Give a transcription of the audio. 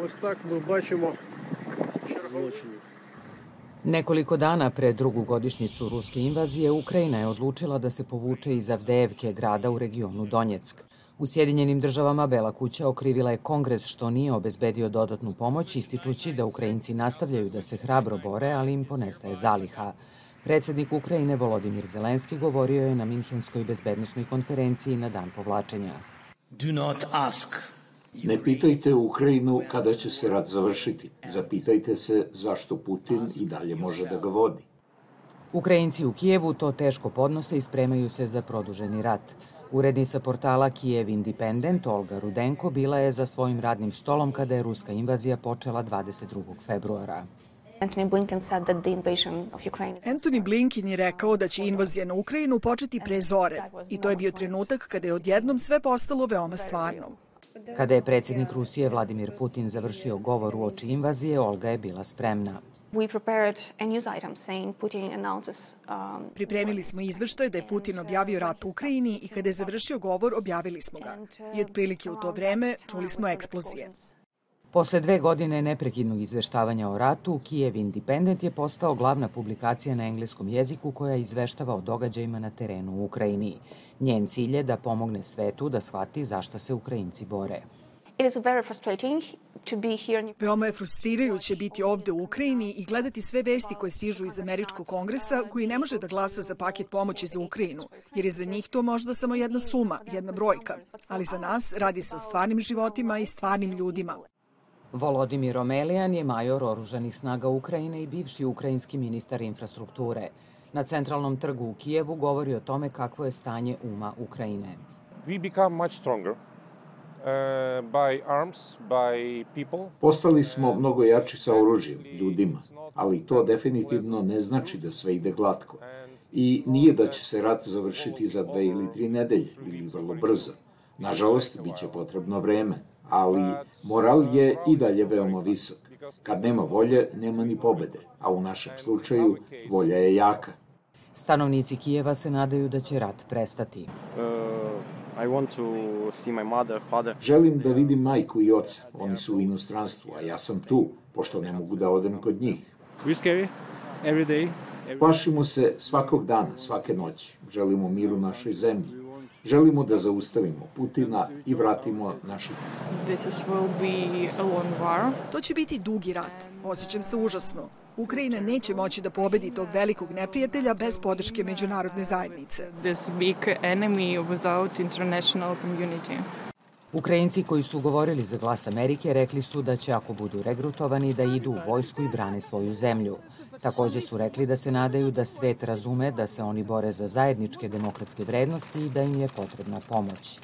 Ось так ми бачимо злочинів. Nekoliko dana pre drugu godišnjicu ruske invazije, Ukrajina je odlučila da se povuče iz Avdejevke, grada u regionu Donjeck. U Sjedinjenim državama Bela kuća okrivila je kongres što nije obezbedio dodatnu pomoć, ističući da Ukrajinci nastavljaju da se hrabro bore, ali im ponestaje zaliha. Predsednik Ukrajine Volodimir Zelenski govorio je na Minhenskoj bezbednostnoj konferenciji na dan povlačenja. Do not ask Ne pitajte Ukrajinu kada će se rat završiti. Zapitajte se zašto Putin i dalje može da ga vodi. Ukrajinci u Kijevu to teško podnose i spremaju se za produženi rat. Urednica portala Kijev Independent Olga Rudenko bila je za svojim radnim stolom kada je ruska invazija počela 22. februara. Anthony Blinken said that the invasion of Ukraine Anthony Blinken je rekao da će invazija na Ukrajinu početi pre zore i to je bio trenutak kada je odjednom sve postalo veoma stvarno. Kada je predsjednik Rusije Vladimir Putin završio govor u oči invazije, Olga je bila spremna. We prepared a news item saying Putin announces um, Pripremili smo izveštaj da je Putin objavio rat u Ukrajini i kada je završio govor objavili smo ga. I otprilike u to vreme čuli smo eksplozije. Posle dve godine neprekidnog izveštavanja o ratu, Kijev Independent je postao glavna publikacija na engleskom jeziku koja izveštava o događajima na terenu u Ukrajini. Njen cilj je da pomogne svetu da shvati zašta se Ukrajinci bore. It is very frustrating to be here in Veoma je frustrirajuće biti ovde u Ukrajini i gledati sve vesti koje stižu iz Američkog kongresa koji ne može da glasa za paket pomoći za Ukrajinu, jer je za njih to možda samo jedna suma, jedna brojka. Ali za nas radi se o stvarnim životima i stvarnim ljudima. Volodimir Omelijan je major oružanih snaga Ukrajine i bivši ukrajinski ministar infrastrukture. Na centralnom trgu u Kijevu govori o tome kakvo je stanje uma Ukrajine. we become much stronger uh, by arms, by people. Postali smo mnogo jači sa oružjem, ljudima, ali to definitivno ne znači da sve ide glatko. I nije da će se rat završiti za dve ili tri nedelje ili vrlo brzo. Nažalost, bit će potrebno vreme, ali moral je i dalje veoma visok. Kad nema volje, nema ni pobede, a u našem slučaju volja je jaka. Stanovnici Kijeva se nadaju da će rat prestati. Uh, I want to see my mother, father. Želim da vidim majku i oca, oni su u inostranstvu, a ja sam tu, pošto ne mogu da odem kod njih. We scary every day. Plašimo se svakog dana, svake noći. Želimo mir u našoj zemlji. Želimo da zaustavimo Putina i vratimo našu. To će biti dugi rat. Osjećam se užasno. Ukrajina neće moći da pobedi tog velikog neprijatelja bez podrške međunarodne zajednice. This big enemy without international community. Ukrajinci koji su govorili za glas Amerike rekli su da će ako budu regrutovani da idu u vojsku i brane svoju zemlju. Takođe su rekli da se nadaju da svet razume da se oni bore za zajedničke demokratske vrednosti i da im je potrebna pomoć.